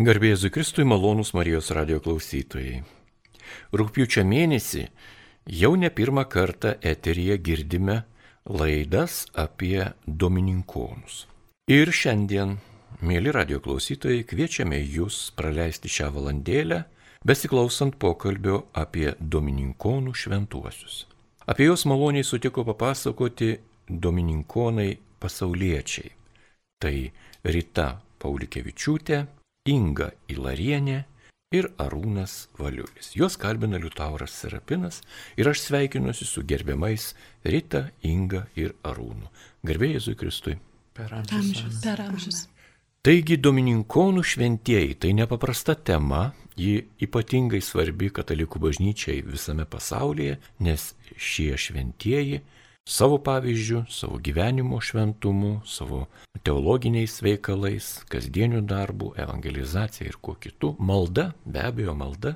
Garbėzui Kristui malonus Marijos radio klausytojai. Rūpiučio mėnesį jau ne pirmą kartą eteryje girdime laidas apie domininkonus. Ir šiandien, mėly radio klausytojai, kviečiame jūs praleisti šią valandėlę, besiklausant pokalbio apie domininkonų šventuosius. Apie juos maloniai sutiko papasakoti domininkonai pasauliečiai. Tai Rita Paulikevičiūtė, Inga Ilarienė ir Arūnas Valiulis. Juos kalbina Liutauras Serapinas ir aš sveikinuosi su gerbiamais Rita, Inga ir Arūnu. Garbėjai Jėzui Kristui. Per amžius. Per amžius. Taigi Domininkonų šventieji tai nepaprasta tema, ji ypatingai svarbi katalikų bažnyčiai visame pasaulyje, nes šie šventieji savo pavyzdžių, savo gyvenimo šventumu, savo teologiniais veikalais, kasdieniu darbu, evangelizacija ir kuo kitu, malda, be abejo malda,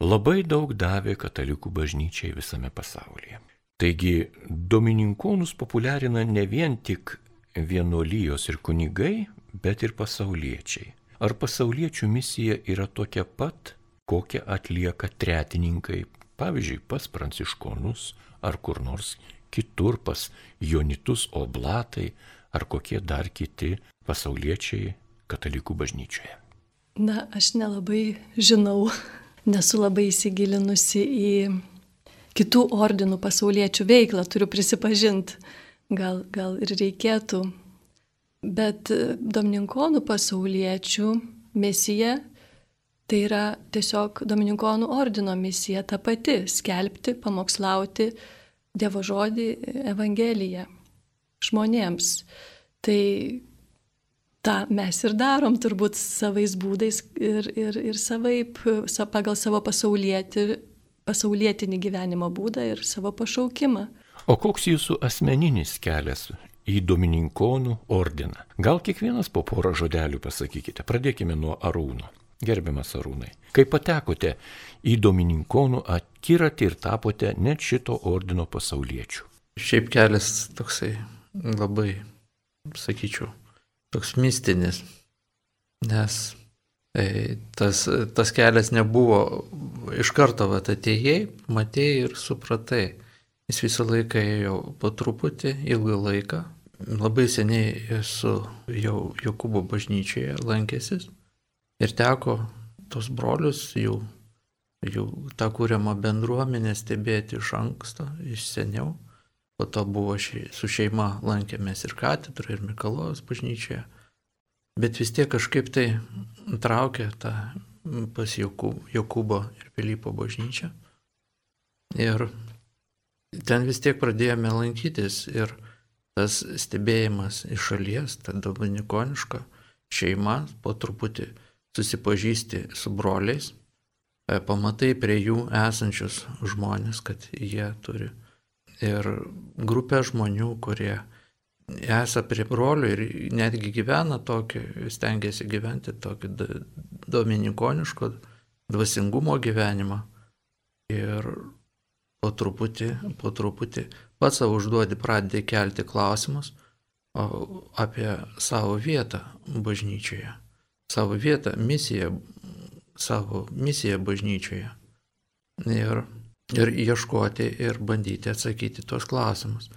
labai daug davė katalikų bažnyčiai visame pasaulyje. Taigi domininkonus populiarina ne vien tik vienuolijos ir kunigai, bet ir pasauliečiai. Ar pasauliečių misija yra tokia pat, kokią atlieka tretininkai, pavyzdžiui, pas pranciškonus ar kur nors kitur pas Jonitus Oblatai ar kokie dar kiti pasauliečiai katalikų bažnyčioje? Na, aš nelabai žinau, nesu labai įsigilinusi į kitų ordinų pasauliečių veiklą, turiu prisipažinti, gal, gal ir reikėtų. Bet Domininkonų pasauliečių misija tai yra tiesiog Domininkonų ordino misija ta pati - skelbti, pamokslauti, Dievo žodį Evangeliją žmonėms. Tai tą mes ir darom turbūt savais būdais ir, ir, ir savaip, pagal savo pasaulietį, pasaulietinį gyvenimo būdą ir savo pašaukimą. O koks jūsų asmeninis kelias į Domininkonų ordiną? Gal kiekvienas po porą žodelių pasakykite. Pradėkime nuo Arūno. Gerbiamas Arūnai, kai patekote į Domininkonų akiratį ir tapote net šito ordino pasauliečių. Šiaip kelias toksai labai, sakyčiau, toks mistinis, nes e, tas, tas kelias nebuvo iš karto, va, atėjai, matėjai ir supratai. Jis visą laiką ėjo po truputį, ilgą laiką. Labai seniai esu jau Jokūbo bažnyčioje lankęsis Ir teko tos brolius, jų, jų tą kūriamą bendruomenę stebėti iš anksto, iš seniau. Po to buvo ši, su šeima lankėmės ir katedroje, ir Mikalovos bažnyčioje. Bet vis tiek kažkaip tai traukė tą pas Jokūbo ir Pilypo bažnyčią. Ir ten vis tiek pradėjome lankytis ir tas stebėjimas iš šalies, ta dominikoniška šeima po truputį susipažįsti su broliais, e, pamatai prie jų esančius žmonės, kad jie turi. Ir grupė žmonių, kurie esą prie brolių ir netgi gyvena tokį, stengiasi gyventi tokį dominikoniško dvasingumo gyvenimą. Ir po truputį, po truputį pats savo užduodi pradedi kelti klausimus apie savo vietą bažnyčioje savo vietą, misiją, savo misiją bažnyčioje. Ir, ir ieškoti ir bandyti atsakyti tuos klausimus.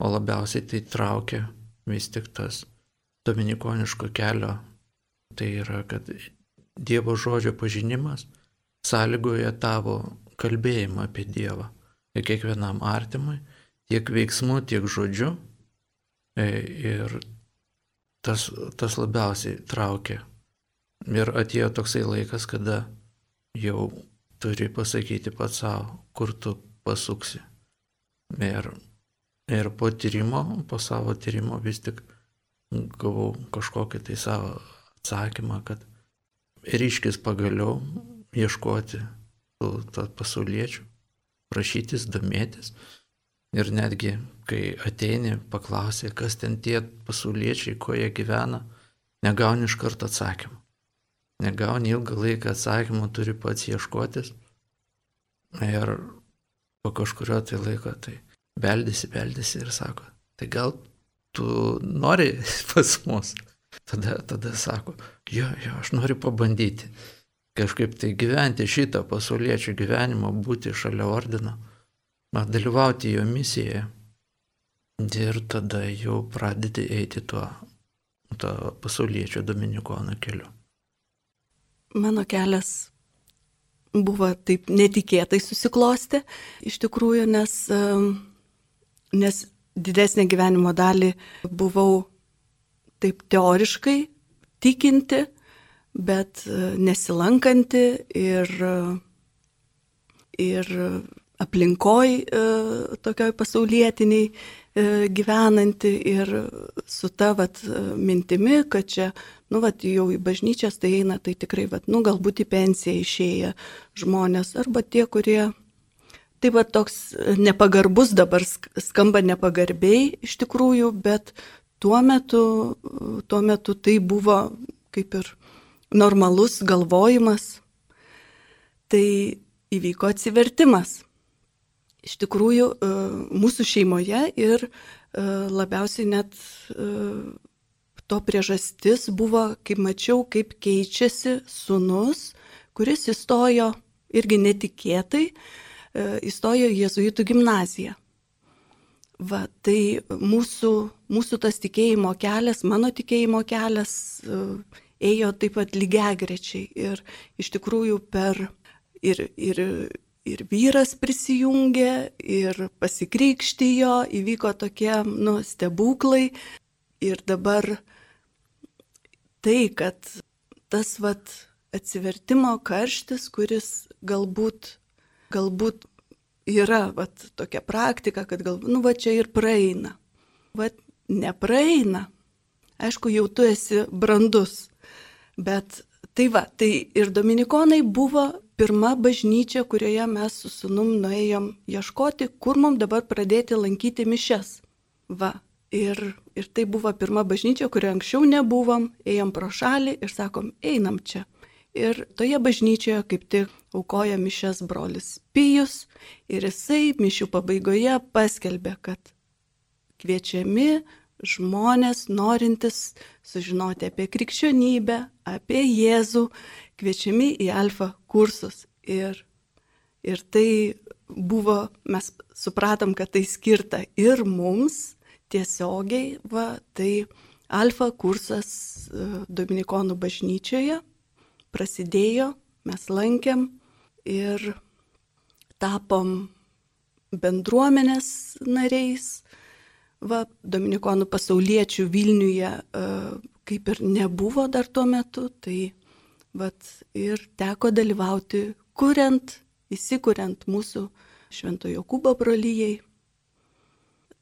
O labiausiai tai traukia vis tik tas dominikoniško kelio. Tai yra, kad Dievo žodžio pažinimas sąlygoja tavo kalbėjimą apie Dievą. Ir kiekvienam artimui, tiek veiksmu, tiek žodžiu. E, ir tas, tas labiausiai traukia Ir atėjo toksai laikas, kada jau turi pasakyti pats savo, kur tu pasuksi. Ir, ir po tyrimo, po savo tyrimo vis tik gavau kažkokį tai savo atsakymą, kad ryškis pagaliau ieškoti tų pasauliečių, prašytis, domėtis. Ir netgi, kai ateini, paklausė, kas ten tie pasauliečiai, ko jie gyvena, negauni iš karto atsakymą negauni ilgą laiką atsakymų, turi pats ieškotis. Ir po kažkurio tai laiko tai beldėsi, beldėsi ir sako, tai gal tu nori pas mus. tada, tada sako, jo, jo, aš noriu pabandyti kažkaip tai gyventi šitą pasauliečių gyvenimą, būti šalia ordino, dalyvauti jo misijoje. Ir tada jau pradedi eiti tuo, tuo pasauliečio dominikono keliu. Mano kelias buvo taip netikėtai susiklosti, iš tikrųjų, nes, nes didesnę gyvenimo dalį buvau taip teoriškai tikinti, bet nesilankanti ir, ir aplinkoj tokioj pasaulietiniai gyvenanti ir su ta vat, mintimi, kad čia nu, vat, jau į bažnyčias tai eina, tai tikrai, vat, nu, galbūt į pensiją išėję žmonės, arba tie, kurie, tai va toks nepagarbus dabar skamba nepagarbiai iš tikrųjų, bet tuo metu, tuo metu tai buvo kaip ir normalus galvojimas, tai įvyko atsivertimas. Iš tikrųjų, e, mūsų šeimoje ir e, labiausiai net e, to priežastis buvo, kaip mačiau, kaip keičiasi sunus, kuris įstojo irgi netikėtai, įstojo į Jėzuitų gimnaziją. Va, tai mūsų, mūsų tas tikėjimo kelias, mano tikėjimo kelias ėjo taip pat lygiagrečiai ir iš tikrųjų per ir, ir, ir vyras prisijungė, ir pasikrikštijo, įvyko tokie nu, stebuklai ir dabar tai, kad tas vat atsivertimo karštis, kuris galbūt, galbūt yra vat tokia praktika, kad galbūt, nu va čia ir praeina. Vat nepraeina. Aišku, jau tu esi brandus. Bet tai va, tai ir Dominikonai buvo pirma bažnyčia, kurioje mes su sunum nuėjom ieškoti, kur mums dabar pradėti lankyti mišes. Va, Ir, ir tai buvo pirma bažnyčia, kurioje anksčiau nebuvom, ėjom pro šalį ir sakom, einam čia. Ir toje bažnyčioje kaip tik aukoja mišes brolis Pijus ir jisai mišių pabaigoje paskelbė, kad kviečiami žmonės norintys sužinoti apie krikščionybę, apie Jėzų, kviečiami į alfa kursus. Ir, ir tai buvo, mes supratom, kad tai skirta ir mums, tiesiogiai, va, tai alfa kursas e, Dominikonų bažnyčioje prasidėjo, mes lankėm ir tapom bendruomenės nariais. Va, Dominikonų pasauliečių Vilniuje e, kaip ir nebuvo dar tuo metu, tai vat, ir teko dalyvauti, kuriant, įsikuriant mūsų Šventojo Kubo brolyjei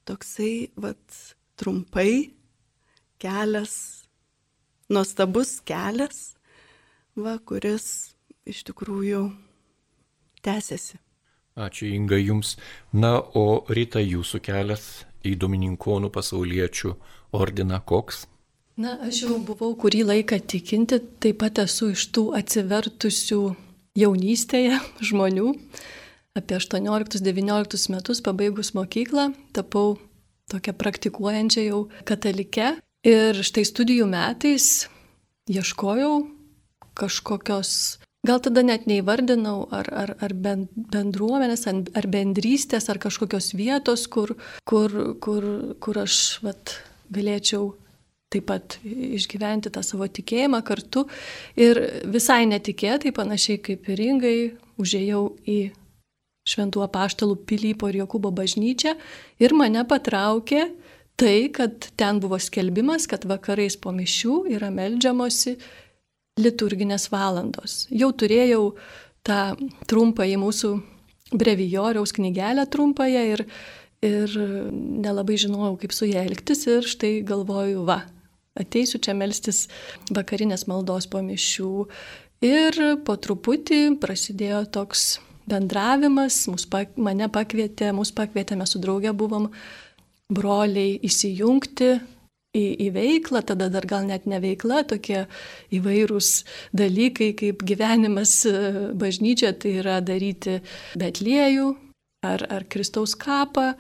toksai, vat, trumpai kelias, nuostabus kelias, va, kuris iš tikrųjų tęsiasi. Ačiū Inga Jums. Na, o ryta jūsų kelias į Domininkonų pasauliečių ordiną koks? Na, aš jau buvau kurį laiką tikinti, taip pat esu iš tų atsivertusių jaunystėje žmonių apie 18-19 metus pabaigus mokyklą tapau tokia praktikuojančia jau katalike. Ir štai studijų metais ieškojau kažkokios, gal tada net neįvardinau, ar, ar, ar bendruomenės, ar bendrystės, ar kažkokios vietos, kur, kur, kur, kur aš vat, galėčiau taip pat išgyventi tą savo tikėjimą kartu. Ir visai netikėtai, panašiai kaip ir ringai, užėjau į šventų apaštalų Pilypo ir Jokūbo bažnyčią ir mane patraukė tai, kad ten buvo skelbimas, kad vakarais po mišių yra melžiamosi liturginės valandos. Jau turėjau tą trumpąjį mūsų brevijoriaus knygelę trumpąją ir, ir nelabai žinojau, kaip su ją elgtis ir štai galvoju, va, ateisiu čia melstis vakarinės maldos po mišių. Ir po truputį prasidėjo toks bendravimas, mus, mane pakvietė, mus pakvietė, mes su draugė buvom broliai įsijungti į, į veiklą, tada dar gal net ne veikla, tokie įvairūs dalykai kaip gyvenimas e, bažnyčia, tai yra daryti betliejų ar, ar Kristaus kapą,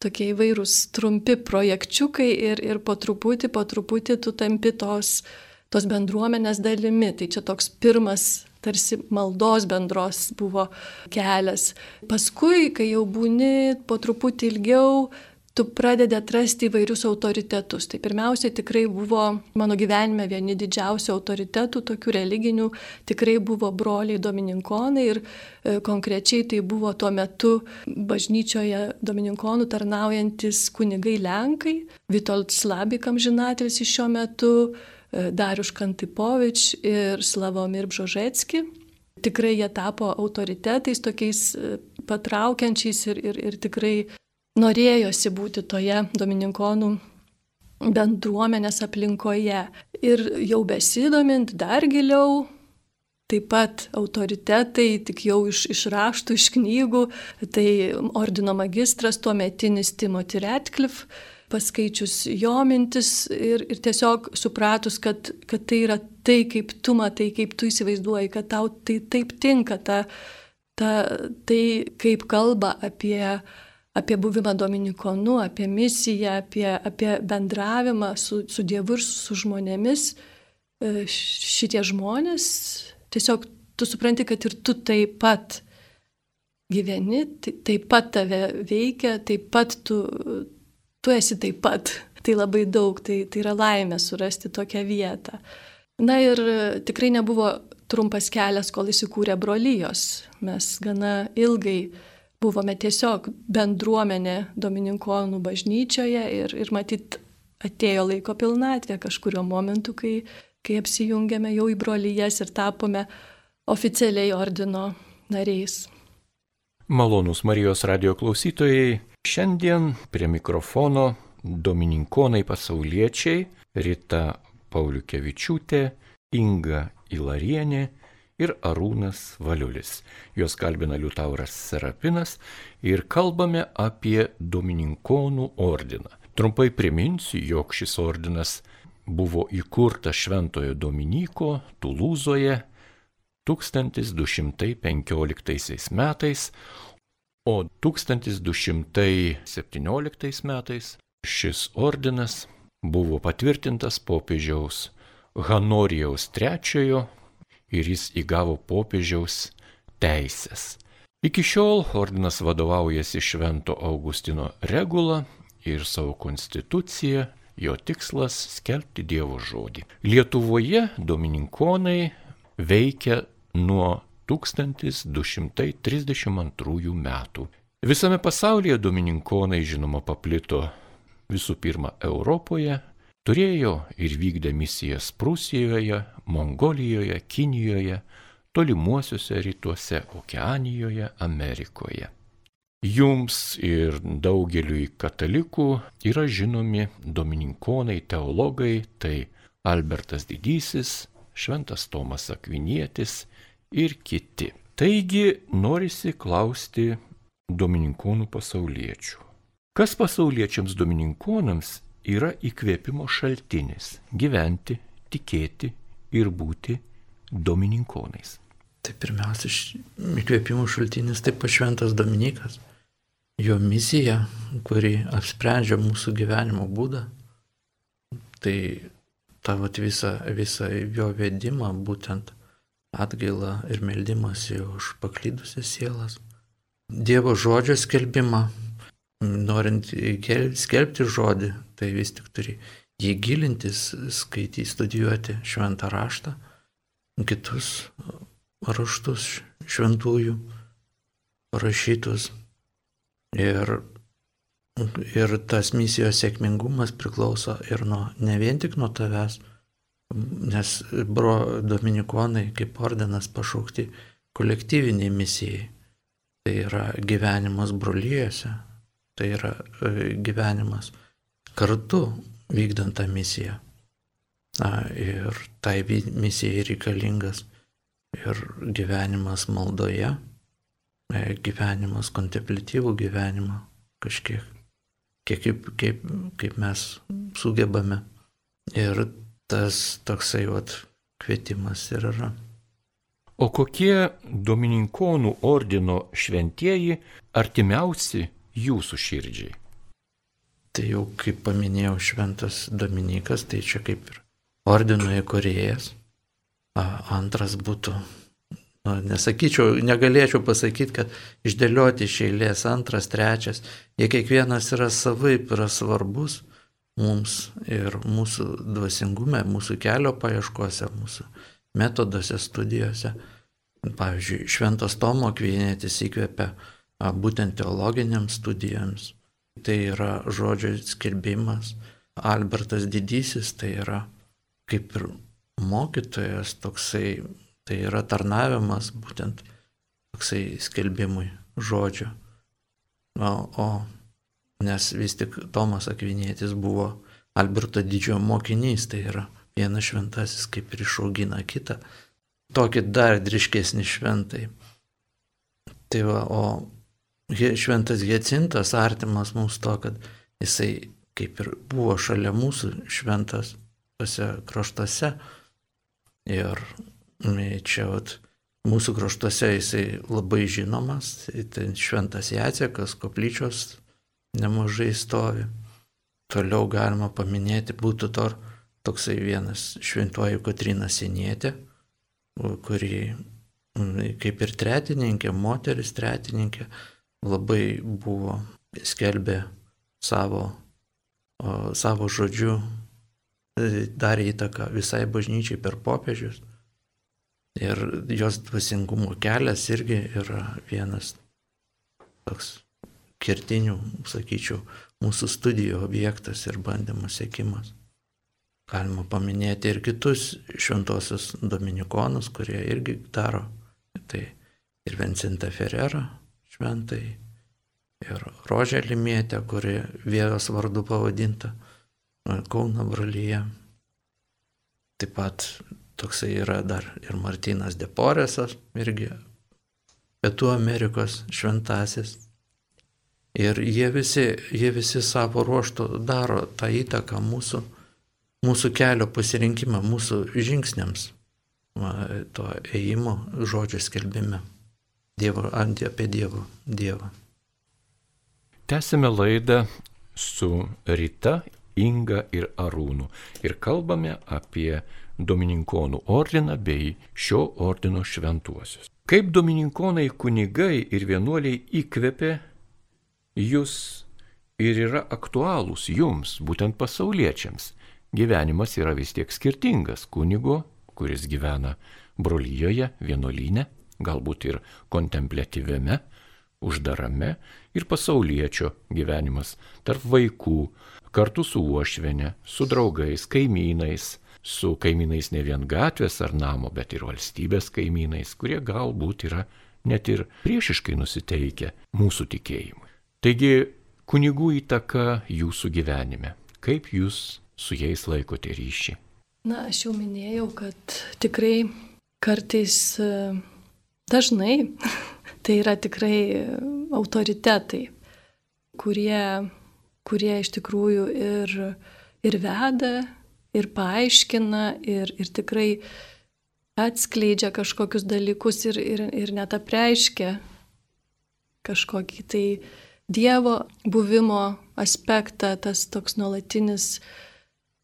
tokie įvairūs trumpi projekčiukai ir, ir po truputį, po truputį tu tampi tos, tos bendruomenės dalimi. Tai čia toks pirmas tarsi maldos bendros buvo kelias. Paskui, kai jau būni po truputį ilgiau, tu pradedi atrasti įvairius autoritetus. Tai pirmiausia, tikrai buvo mano gyvenime vieni didžiausių autoritetų, tokių religinių, tikrai buvo broliai domininkonai ir e, konkrečiai tai buvo tuo metu bažnyčioje domininkonų tarnaujantis kunigai Lenkai, Vitold Slabikam žinatelis iš šiuo metu, e, Dariuš Kantipovič ir Slavomir Bžožetski. Tikrai jie tapo autoritetais, tokiais e, patraukiančiais ir, ir, ir tikrai norėjosi būti toje domininkonų bendruomenės aplinkoje. Ir jau besidomint dar giliau, taip pat autoritetai, tik jau iš, iš raštų, iš knygų, tai ordino magistras tuo metinis Timothy Ratcliffe, paskaičius jo mintis ir, ir tiesiog supratus, kad, kad tai yra tai, kaip tu matai, kaip tu įsivaizduoji, kad tau tai taip tinka, ta, ta, tai kaip kalba apie apie buvimą Dominikonu, apie misiją, apie, apie bendravimą su, su Dievu ir su žmonėmis, e, šitie žmonės, tiesiog tu supranti, kad ir tu taip pat gyveni, taip pat tave veikia, taip pat tu, tu esi taip pat. Tai labai daug, tai, tai yra laimė surasti tokią vietą. Na ir tikrai nebuvo trumpas kelias, kol įsikūrė brolyjos. Mes gana ilgai buvome tiesiog bendruomenė Domininkonų bažnyčioje ir, ir matyt atėjo laiko pilnatvė kažkurio momentu, kai, kai apsijungėme jau į brolyjas ir tapome oficialiai ordino nariais. Malonus Marijos radio klausytojai, šiandien prie mikrofono Domininkonai pasauliečiai Rita Pauliukevičiūtė, Inga Ilarienė ir Arūnas Valiulis. Juos kalbina Liutauras Serapinas ir kalbame apie Domininkonų ordiną. Trumpai priminsiu, jog šis ordinas buvo įkurtas Šventojo Dominiko Tulūzoje 1215 metais, o 1217 metais šis ordinas buvo patvirtintas popiežiaus Hanorijaus III ir jis įgavo popiežiaus teisės. Iki šiol ordinas vadovaujasi Švento Augustino regula ir savo konstitucija, jo tikslas - skelbti Dievo žodį. Lietuvoje domininkonai veikia nuo 1232 metų. Visame pasaulyje domininkonai žinoma paplito visų pirma Europoje, Turėjo ir vykdė misijas Prūsijoje, Mongolijoje, Kinijoje, tolimuosiuose rytuose, Okeanijoje, Amerikoje. Jums ir daugeliui katalikų yra žinomi domininkonai, teologai, tai Albertas Didysis, Šventas Tomas Akvinietis ir kiti. Taigi norisi klausti domininkonų pasauliečių. Kas pasauliečiams domininkonams yra įkvėpimo šaltinis - gyventi, tikėti ir būti domininkonais. Tai pirmiausia, įkvėpimo šaltinis taip pat šventas Dominikas. Jo misija, kuri apsprendžia mūsų gyvenimo būdą, tai tavo visą, visą jo vedimą, būtent atgailą ir meldimąsi už paklydusias sielas, Dievo žodžio skelbimą, norint skelbti žodį, tai vis tik turi jį gilintis, skaityti, studijuoti šventą raštą, kitus raštus šventųjų parašytus. Ir, ir tas misijos sėkmingumas priklauso ir nuo, ne vien tik nuo tavęs, nes bro dominikonai kaip ordinas pašaukti kolektyviniai misijai. Tai yra gyvenimas brolyjose, tai yra e, gyvenimas kartu vykdant tą misiją. Na, ir tai misijai reikalingas ir gyvenimas maldoje, e, gyvenimas kontemplatyvų gyvenimą kažkiek, kiek kaip, kaip, kaip mes sugebame. Ir tas toksai vat kvietimas ir yra. O kokie Domininkonų ordino šventieji artimiausi jūsų širdžiai? Tai jau, kaip paminėjau, šventas Dominikas, tai čia kaip ir ordino įkurėjas. Antras būtų, nu, nesakyčiau, negalėčiau pasakyti, kad išdėlioti iš eilės antras, trečias, jie kiekvienas yra savaip, yra svarbus mums ir mūsų dvasingume, mūsų kelio paieškose, mūsų metoduose, studijose. Pavyzdžiui, Šventas Tomo Kvienėtis įkvėpia būtent teologiniams studijams. Tai yra žodžio skelbimas. Albertas Didysis tai yra kaip ir mokytojas toksai, tai yra tarnavimas būtent toksai skelbimui žodžio. O, o nes vis tik Tomas Akvinėtis buvo Alberto didžiojo mokinys, tai yra vienas šventasis kaip ir išaugina kitą, tokį dar driškesnį šventai. Tai va, o šventas Gecintas artimas mums to, kad jisai kaip ir buvo šalia mūsų šventas tose kraštuose. Ir čia vat, mūsų kraštuose jisai labai žinomas, tai šventas Jacekas, koplyčios nemažai stovi. Toliau galima paminėti būtų to, toksai vienas šventuoju Katrina Senietė, kuri kaip ir tretininkė, moteris tretininkė, labai buvo skelbė savo, savo žodžiu, darė įtaką visai bažnyčiai per popiežius. Ir jos dvasingumo kelias irgi yra vienas toks kertinių, sakyčiau, mūsų studijų objektas ir bandymų sėkimas. Galima paminėti ir kitus šventosius dominikonus, kurie irgi daro. Tai ir Vincentą Ferrerą šventai, ir Rožę Limietę, kuri vėros vardu pavadinta Kauno brolyje. Taip pat toksai yra dar ir Martinas Deporesas, irgi Pietų Amerikos šventasis Ir jie visi, jie visi savo ruoštų daro tą įtaką mūsų, mūsų kelio pasirinkimą, mūsų žingsniams, to ėjimo žodžio skelbime. Dievo, apie Dievo, Dievą. Tęsime laidą su Rita, Inga ir Arūnu ir kalbame apie Domininkonų ordiną bei šio ordino šventuosius. Kaip Domininkonai kunigai ir vienuoliai įkvėpė jūs ir yra aktualūs jums, būtent pasauliečiams. Gyvenimas yra vis tiek skirtingas kunigo, kuris gyvena brolyjoje, vienuolyne, galbūt ir kontemplatyviame, uždarame, ir pasaulietčio gyvenimas tarp vaikų, kartu su uošvenė, su draugais, kaimynais, su kaimynais ne vien gatvės ar namo, bet ir valstybės kaimynais, kurie galbūt yra net ir priešiškai nusiteikę mūsų tikėjimui. Taigi, kunigų įtaka jūsų gyvenime. Kaip jūs su jais laikote ryšį? Na, aš jau minėjau, kad tikrai kartais e, dažnai tai yra tikrai autoritetai, kurie, kurie iš tikrųjų ir, ir veda, ir paaiškina, ir, ir tikrai atskleidžia kažkokius dalykus ir, ir, ir net apreiškia kažkokį tai Dievo buvimo aspektą, tas toks nuolatinis,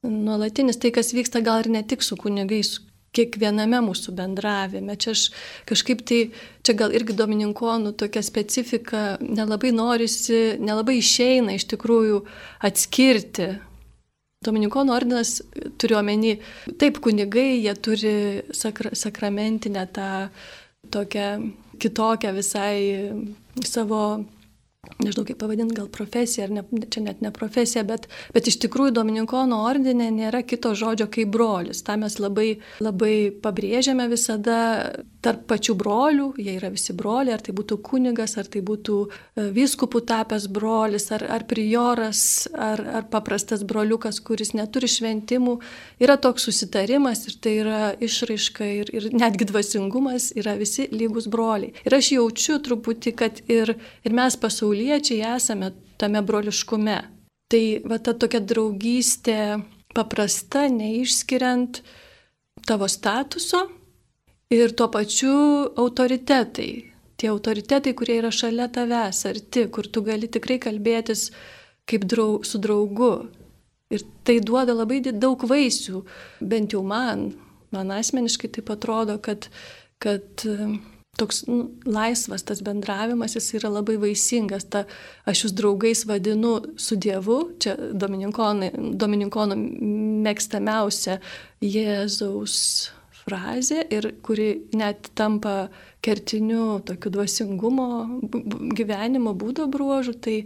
nuolatinis tai, kas vyksta gal ir ne tik su kunigais, kiekviename mūsų bendravime. Čia aš kažkaip tai, čia gal irgi domininkonų tokia specifika, nelabai norisi, nelabai išeina iš tikrųjų atskirti. Domininkonų ordinas turiu omeny, taip kunigai, jie turi sakra, sakramentinę tą tokią kitokią visai savo nežinau kaip pavadinti, gal profesija, ar ne, čia net ne profesija, bet, bet iš tikrųjų Dominikono ordinė nėra kito žodžio kaip brolis. Ta mes labai, labai pabrėžiame visada tarp pačių brolių, jie yra visi broliai, ar tai būtų kunigas, ar tai būtų e, vyskupų tapęs brolis, ar, ar prioras, ar, ar paprastas broliukas, kuris neturi šventimų. Yra toks susitarimas ir tai yra išraiška ir, ir netgi dvasingumas, yra visi lygus broliai. Ir aš jaučiu truputį, kad ir, ir mes pasauliečiai esame tame broliškume. Tai va ta tokia draugystė paprasta, neišskiriant tavo statuso ir tuo pačiu autoritetai. Tie autoritetai, kurie yra šalia tavęs, arti, kur tu gali tikrai kalbėtis kaip drau, su draugu. Ir tai duoda labai daug vaisių, bent jau man, man asmeniškai taip atrodo, kad, kad toks nu, laisvas tas bendravimas, jis yra labai vaisingas. Ta, aš jūs draugais vadinu su Dievu, čia Domininkonų mėgstamiausia Jėzaus frazė ir kuri net tampa kertiniu tokiu dvasingumo gyvenimo būdo bruožu, tai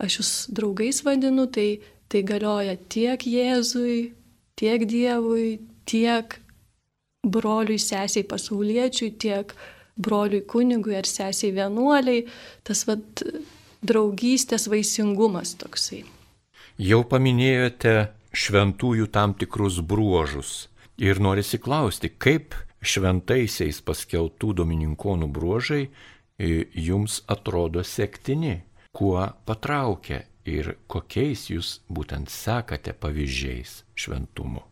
aš jūs draugais vadinu, tai, tai galioja tiek Jėzui, tiek Dievui, tiek broliui, sesiai pasauliečiui, tiek broliui kunigui ar sesiai vienuoliai, tas vad draugystės vaisingumas toksai. Jau paminėjote šventųjų tam tikrus bruožus ir norisi klausti, kaip šventaisiais paskeltų domininkonų bruožai e, jums atrodo sektini, kuo patraukia ir kokiais jūs būtent sekate pavyzdžiais šventumo.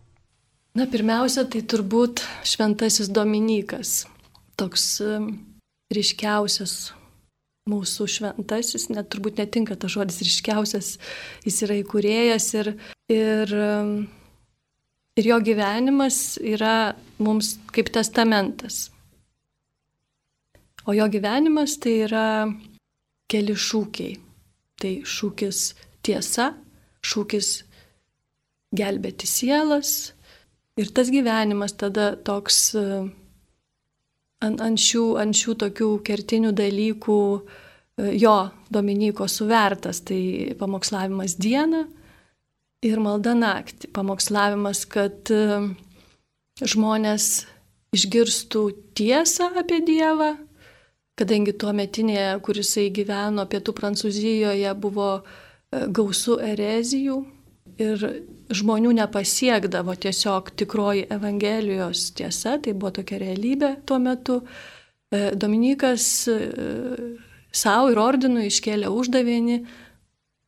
Na, pirmiausia, tai turbūt šventasis Dominikas toks ryškiausias mūsų šventasis, net turbūt netinka tas žodis ryškiausias, jis yra įkūrėjas ir, ir, ir jo gyvenimas yra mums kaip testamentas. O jo gyvenimas tai yra keli šūkiai. Tai šūkis tiesa, šūkis gelbėti sielas ir tas gyvenimas tada toks ant, ant, šių, ant šių tokių kertinių dalykų e, jo Dominiko suvertas. Tai pamokslavimas dieną ir malda naktį. Pamokslavimas, kad e, žmonės išgirstų tiesą apie Dievą, kadangi tuo metinėje, kurisai gyveno pietų Prancūzijoje, buvo e, gausų erezijų ir žmonių nepasiekdavo tiesiog tikroji Evangelijos tiesa, tai buvo tokia realybė tuo metu. E, Dominikas savo ir ordinui iškėlė uždavinį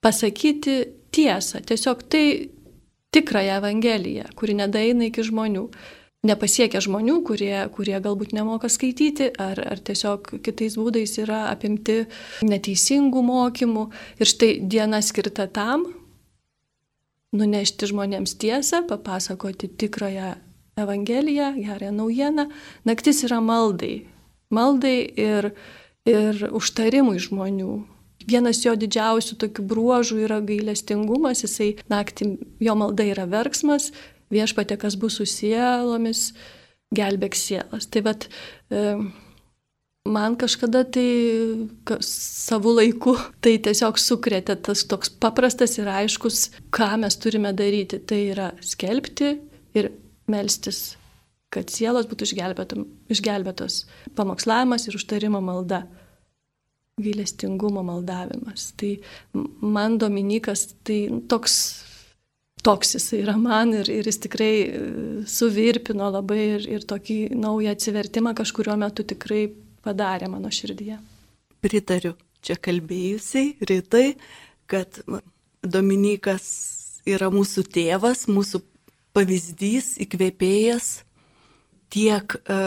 pasakyti tiesą, tiesiog tai tikrąją Evangeliją, kuri nedaina iki žmonių. Nepasiekia žmonių, kurie, kurie galbūt nemoka skaityti ar, ar tiesiog kitais būdais yra apimti neteisingų mokymų. Ir štai diena skirta tam, nunešti žmonėms tiesą, papasakoti tikrąją Evangeliją, gerąją naujieną. Naktis yra maldai. Maldai ir, ir užtarimui žmonių. Vienas jo didžiausių tokių bruožų yra gailestingumas, jisai naktį jo malda yra verksmas, viešpatė, kas bus su sielomis, gelbėk sielas. Tai vad, e, man kažkada tai savo laiku tai tiesiog sukrėtė tas toks paprastas ir aiškus, ką mes turime daryti. Tai yra skelbti ir melstis, kad sielos būtų išgelbėtos. Pamokslavimas ir užtarimo malda. Gailestingumo maldavimas. Tai man Dominikas tai toks toks jis yra man ir, ir jis tikrai e, suvirpino labai ir, ir tokį naują atsivertimą kažkurio metu tikrai padarė mano širdyje. Pritariu čia kalbėjusiai, rytai, kad Dominikas yra mūsų tėvas, mūsų pavyzdys, įkvėpėjas tiek e,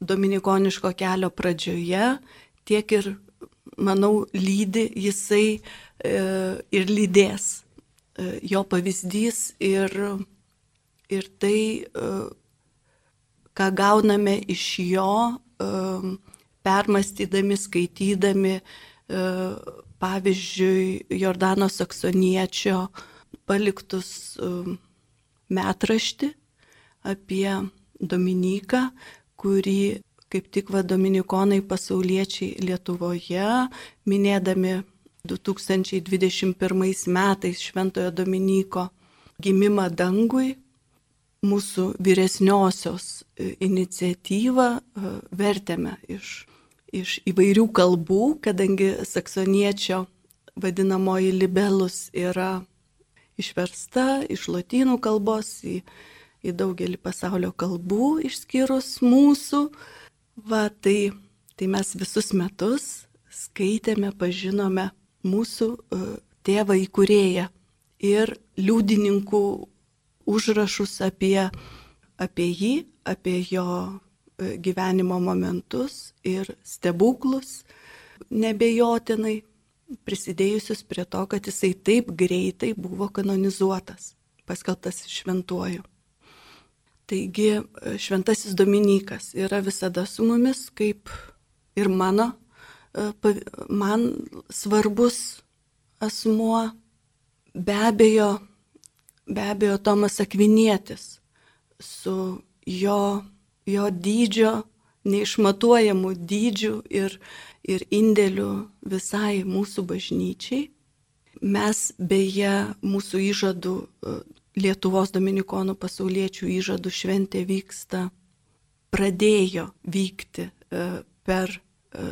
dominikoniško kelio pradžioje, tiek ir, manau, lydi jisai e, ir lydės e, jo pavyzdys ir, ir tai, e, ką gauname iš jo, permastydami, skaitydami, pavyzdžiui, Jordano Saksoniečio paliktus metrašti apie Dominiką, kurį kaip tik va Dominikonai pasauliečiai Lietuvoje, minėdami 2021 metais Šventojo Dominiko gimimą dangui, mūsų vyresniosios e, iniciatyvą e, vertėme iš, iš įvairių kalbų, kadangi saksoniečio vadinamoji libelus yra išversta iš lotynų kalbos į, į daugelį pasaulio kalbų, išskyrus mūsų. Va, tai, tai mes visus metus skaitėme, pažinome mūsų uh, tėvą įkūrėją ir liudininkų užrašus apie, apie jį, apie jo e, gyvenimo momentus ir stebuklus, nebejotinai prisidėjusius prie to, kad jisai taip greitai buvo kanonizuotas, paskeltas šventuoju. Taigi šventasis Dominikas yra visada su mumis, kaip ir mano, man svarbus asmuo, be abejo, be abejo Tomas Akvinietis su jo, jo dydžio, neišmatuojamų dydžių ir, ir indėlių visai mūsų bažnyčiai. Mes beje mūsų įžadų, e, Lietuvos Dominikonų pasauliečių įžadų šventė vyksta, pradėjo vykti e, per e,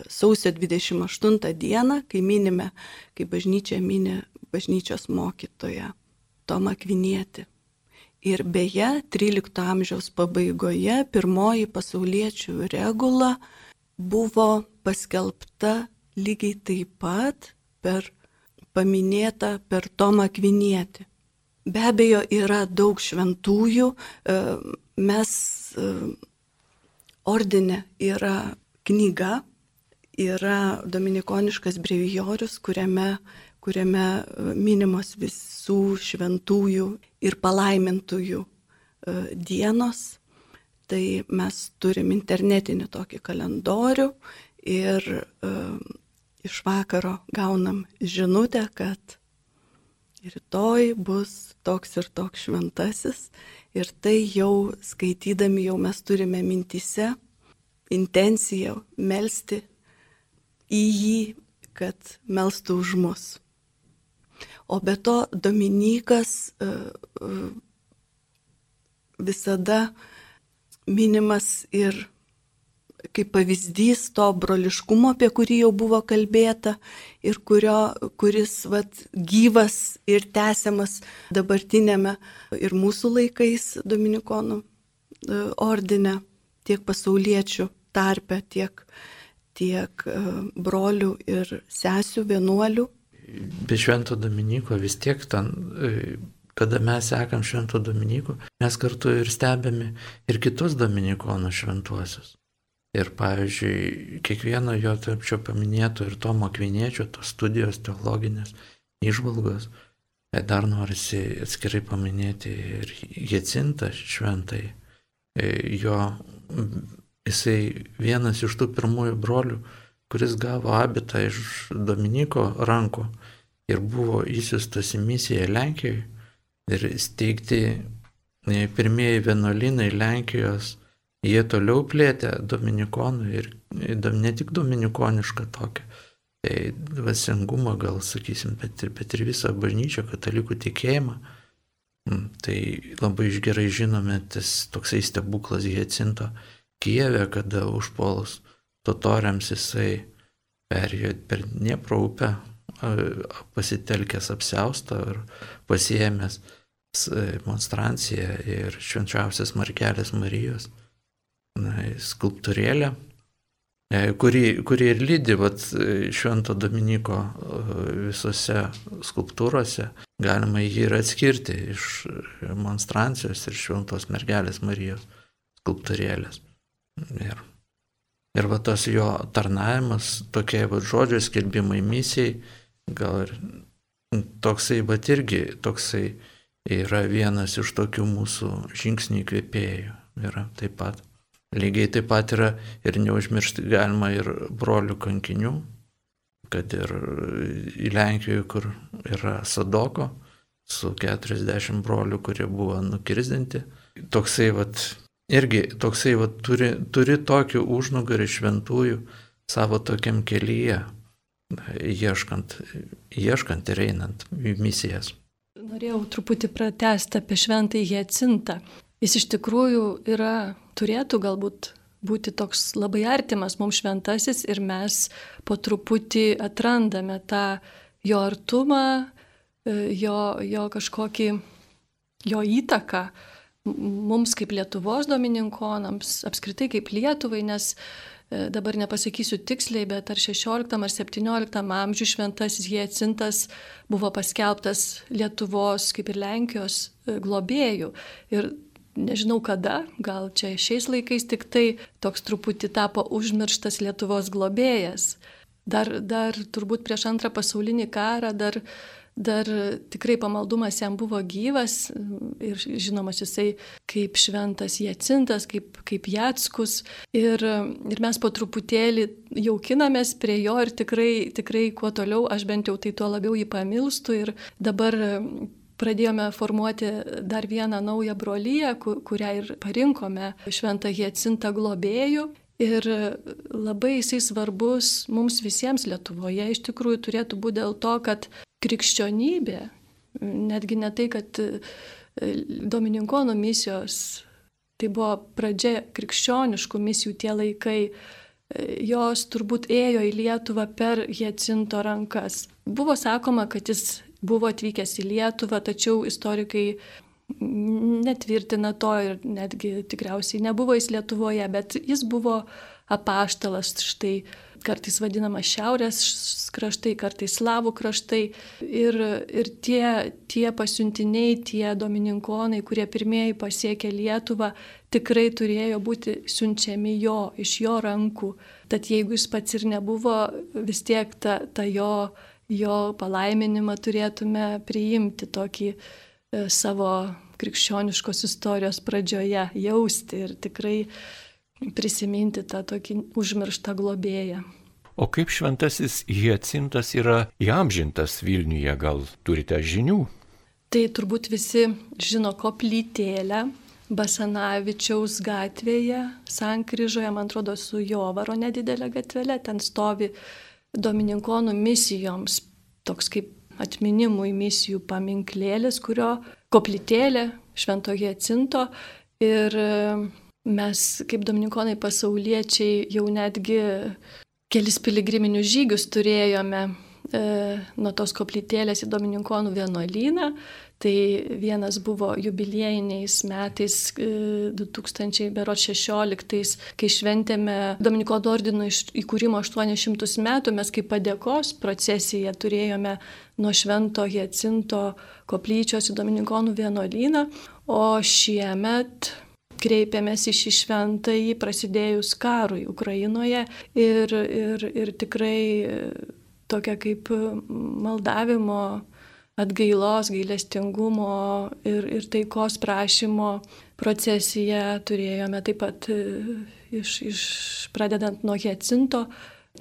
sausio 28 dieną, kai minime, kai bažnyčia minė bažnyčios mokytoją Tomą Kvinietį. Ir beje, 13 amžiaus pabaigoje pirmoji pasauliečių regula buvo paskelbta lygiai taip pat per paminėtą per Tomą Kvinietį. Be abejo, yra daug šventųjų, e, mes e, ordinė yra knyga, yra dominikoniškas brevijorius, kuriame kuriame e, minimos visų šventųjų ir palaimintųjų e, dienos. Tai mes turim internetinį tokį kalendorių ir uh, iš vakaro gaunam žinutę, kad rytoj bus toks ir toks šventasis ir tai jau skaitydami jau mes turime mintise intenciją melstį į jį, kad melstų už mus. O be to Dominikas e, e, visada minimas ir kaip pavyzdys to broliškumo, apie kurį jau buvo kalbėta ir kurio, kuris vat, gyvas ir tęsiamas dabartinėme ir mūsų laikais Dominikonų e, ordine, tiek pasauliečių tarpe, tiek, tiek brolių ir sesių vienuolių be Švento Dominiko vis tiek ten, e, kada mes sekam Švento Dominiko, mes kartu ir stebėme ir kitus Dominikonų šventuosius. Ir pavyzdžiui, kiekvieno jo tarp čia paminėto ir Tomo Kviniečio, tos studijos teologinės išvalgos, e, dar norisi atskirai paminėti ir Jecintą šventai. E, jo, jisai vienas iš tų pirmųjų brolių, kuris gavo abitą iš Dominiko rankų ir buvo įsiustas į misiją Lenkijoje ir steigti e, pirmieji vienuolinai Lenkijos, jie toliau plėtė Dominikonų ir e, ne tik Dominikonišką tokią, tai dvasingumą gal sakysim, bet ir, bet ir visą bažnyčią, katalikų tikėjimą. Mm, tai labai gerai žinome tas toksai stebuklas Hiecinto Kijeve, kada užpuolus totoriams jisai perėjo per Dniepro upę, pasitelkęs apseustą ir pasiemęs monstranciją ir švenčiausias Markelės Marijos skulptūrėlę, e, kuri, kuri ir lydi vat, Švento Dominiko visose skulptūrose. Galima jį ir atskirti iš monstrancijos ir Šventos Mergelės Marijos skulptūrėlės. Ir Ir va tas jo tarnavimas, tokie va žodžio skelbimai misijai, gal ir toksai, bet irgi toksai yra vienas iš tokių mūsų žingsnių įkvėpėjų. Yra taip pat. Lygiai taip pat yra ir neužmiršti galima ir brolių kankinių, kad ir į Lenkijoje, kur yra Sadoko, su 40 brolių, kurie buvo nukirzdinti. Toksai vat irgi toksai va, turi, turi tokį užnugarį šventųjų savo tokiam kelyje, ieškant, ieškant ir einant į misijas. Norėjau truputį pratesti apie šventąjį Jacintą. Jis iš tikrųjų yra, turėtų galbūt būti toks labai artimas mums šventasis ir mes po truputį atrandame tą jo artumą, jo, jo kažkokį, jo įtaką mums kaip Lietuvos domininkonams, apskritai kaip Lietuvai, nes e, dabar nepasakysiu tiksliai, bet ar 16 ar 17 amžių šventasis Jėcintas buvo paskelbtas Lietuvos kaip ir Lenkijos e, globėjų. Ir nežinau kada, gal čia šiais laikais tik tai toks truputį tapo užmirštas Lietuvos globėjas. dar, dar turbūt prieš antrą pasaulinį karą, dar, dar tikrai pamaldumas jam buvo gyvas ir žinomas jisai kaip šventas Jacintas, kaip, kaip Jatskus. Ir, ir mes po truputėlį jaukinamės prie jo ir tikrai, tikrai kuo toliau aš bent jau tai tuo labiau jį pamilstu ir dabar pradėjome formuoti dar vieną naują brolyją, kurią ir parinkome šventą Hiecintą globėjų. Ir labai jisai svarbus mums visiems Lietuvoje iš tikrųjų turėtų būti dėl to, kad krikščionybė, netgi ne tai, kad e, Domininkonų misijos, tai buvo pradžia krikščioniškų misijų tie laikai, e, jos turbūt ėjo į Lietuvą per Hiecinto rankas. Buvo sakoma, kad jis buvo atvykęs į Lietuvą, tačiau istorikai netvirtina to ir netgi tikriausiai nebuvo jis Lietuvoje, bet jis buvo apaštalas, štai kartais vadinamas šiaurės kraštai, kartais slavų kraštai. Ir, ir tie, tie pasiuntiniai, tie domininkonai, kurie pirmieji pasiekė Lietuvą, tikrai turėjo būti siunčiami jo, iš jo rankų. Tad jeigu jis pats ir nebuvo, vis tiek ta, ta jo jo palaiminimą turėtume priimti tokį e, savo krikščioniškos istorijos pradžioje, jausti ir tikrai prisiminti tą tokį užmirštą globėją. O kaip šventasis Hiecintas yra įamžintas Vilniuje, gal turite žinių? Tai turbūt visi žino koplytėlę Basanavičiaus gatvėje, Sankryžoje, man atrodo, su Jovaro nedidelė gatvelė, ten stovi Domininkonų misijoms, toks kaip atminimui misijų paminklėlis, kurio koplytėlė šventoje atsinto ir e, mes kaip Dominikonai pasauliečiai jau netgi kelis piligriminius žygius turėjome e, nuo tos koplytėlės į Dominikonų vienuolyną Tai vienas buvo jubiliejiniais metais 2016, e, kai šventėme Dominikono ordino įkūrimo 800 metų, mes kaip padėkos procesiją turėjome nuo Švento Hiecinto koplyčios į Dominikonų vienuolyną, o šiemet kreipėmės į šį šventąjį prasidėjus karui Ukrainoje ir, ir, ir tikrai tokia kaip maldavimo atgailos, gailestingumo ir, ir taikos prašymo procesiją turėjome taip pat e, iš, iš pradedant nuo Hiecinto,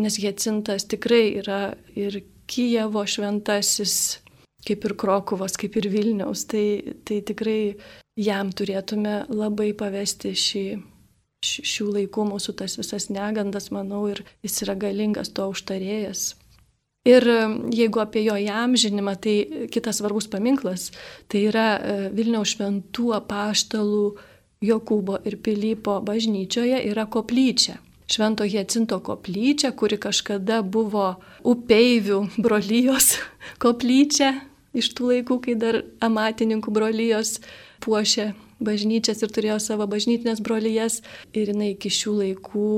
nes Hiecintas tikrai yra ir Kijevo šventasis, kaip ir Krokuvos, kaip ir Vilniaus, tai, tai tikrai jam turėtume labai pavesti šį, šių laikų mūsų tas visas negandas, manau, ir jis yra galingas to užtarėjas. Ir jeigu apie jo įamžinimą, tai kitas svarbus paminklas, tai yra e, Vilniaus šventų apaštalų Jokūbo ir Pilypo bažnyčioje yra koplyčia. Švento Hiecinto koplyčia, kuri kažkada buvo upeivių brolyjos koplyčia iš tų laikų, kai dar amatininkų brolyjos puošė bažnyčias ir turėjo savo bažnytinės brolyjas. Ir jinai iki šių laikų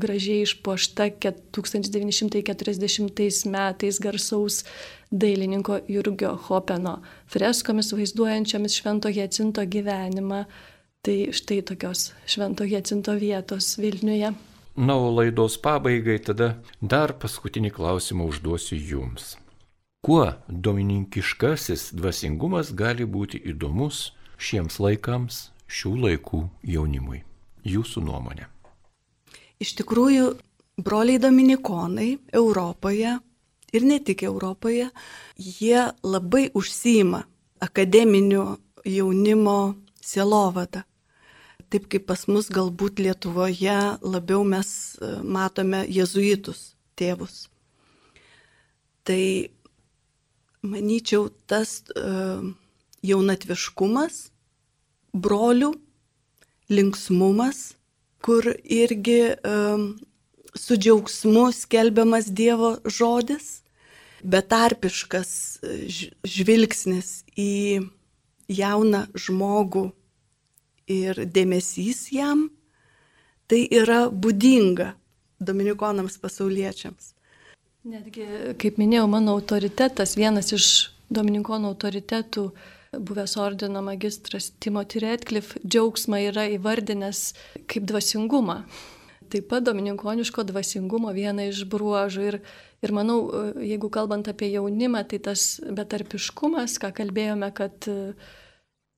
gražiai išpuošta 1940 metais garsaus dailininko Jurgio Hopeno freskomis vaizduojančiomis Švento Jacinto gyvenimą. Tai štai tokios Švento Jacinto vietos Vilniuje. Na, o laidos pabaigai tada dar paskutinį klausimą užduosiu jums. Kuo domininkiškasis dvasingumas gali būti įdomus šiems laikams, šių laikų jaunimui? Jūsų nuomonė. Iš tikrųjų, broliai dominikonai Europoje ir ne tik Europoje, jie labai užsima akademinio jaunimo sielovada. Taip kaip pas mus galbūt Lietuvoje labiau mes e, matome jezuitus tėvus. Tai manyčiau, tas uh, jaunatviškumas, brolių, linksmumas kur irgi um, su džiaugsmu skelbiamas Dievo žodis, betarpiškas e, žvilgsnis į jauną žmogų ir dėmesys jam, tai yra būdinga dominikonams pasauliečiams. Netgi, kaip minėjau, mano autoritetas, vienas iš dominikonų autoritetų buvęs ordino magistras Timothy Redcliffe džiaugsmą yra įvardinęs kaip dvasingumą. taip pat domininkoniško dvasingumo viena iš bruožų. Ir, ir manau, jeigu kalbant apie jaunimą, tai tas betarpiškumas, ką kalbėjome, kad,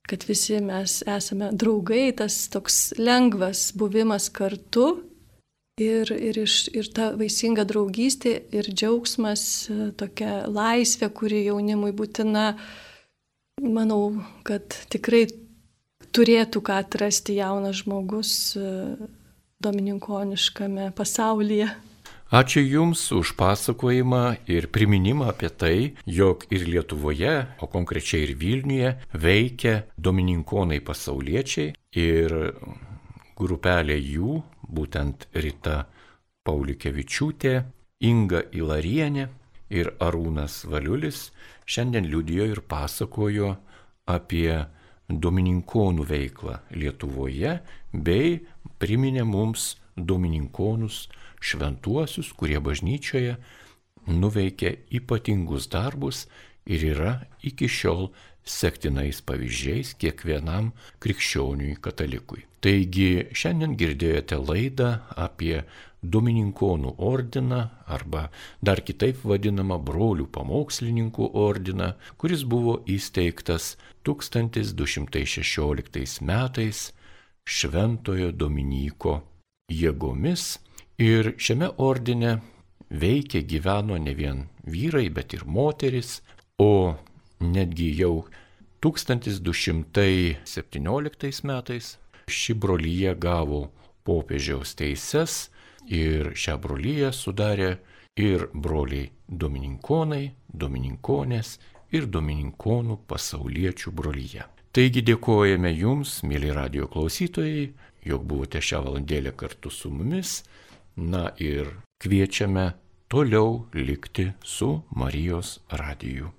kad visi mes esame draugai, tas toks lengvas buvimas kartu ir, ir, iš, ir ta vaisinga draugystė ir džiaugsmas, tokia laisvė, kuri jaunimui būtina, manau, kad tikrai turėtų ką atrasti jaunas žmogus e, domininkoniškame pasaulyje. Ačiū Jums už pasakojimą ir priminimą apie tai, jog ir Lietuvoje, o konkrečiai ir Vilniuje, veikia domininkonai pasauliečiai ir grupelė jų, būtent Rita Paulikevičiūtė, Inga Ilarienė ir Arūnas Valiulis, šiandien liudijo ir pasakojo apie domininkonų veiklą Lietuvoje bei priminė mums domininkonus šventuosius, kurie bažnyčioje nuveikė ypatingus darbus ir yra iki šiol sektinais pavyzdžiais kiekvienam krikščioniui katalikui. Taigi šiandien girdėjote laidą apie Domininkonų ordiną arba dar kitaip vadinamą brolių pamokslininkų ordiną, kuris buvo įsteigtas 1216 metais Šventojo Dominyko jėgomis. Ir šiame ordine veikė gyveno ne vien vyrai, bet ir moteris, o netgi jau 1217 metais ši brolyje gavo popiežiaus teises ir šią brolyje sudarė ir broliai domininkonai, domininkonės ir domininkonų pasauliečių brolyje. Taigi dėkojame Jums, mėly radio klausytojai, jog buvote šią valandėlę kartu su mumis, na ir kviečiame toliau likti su Marijos radiju.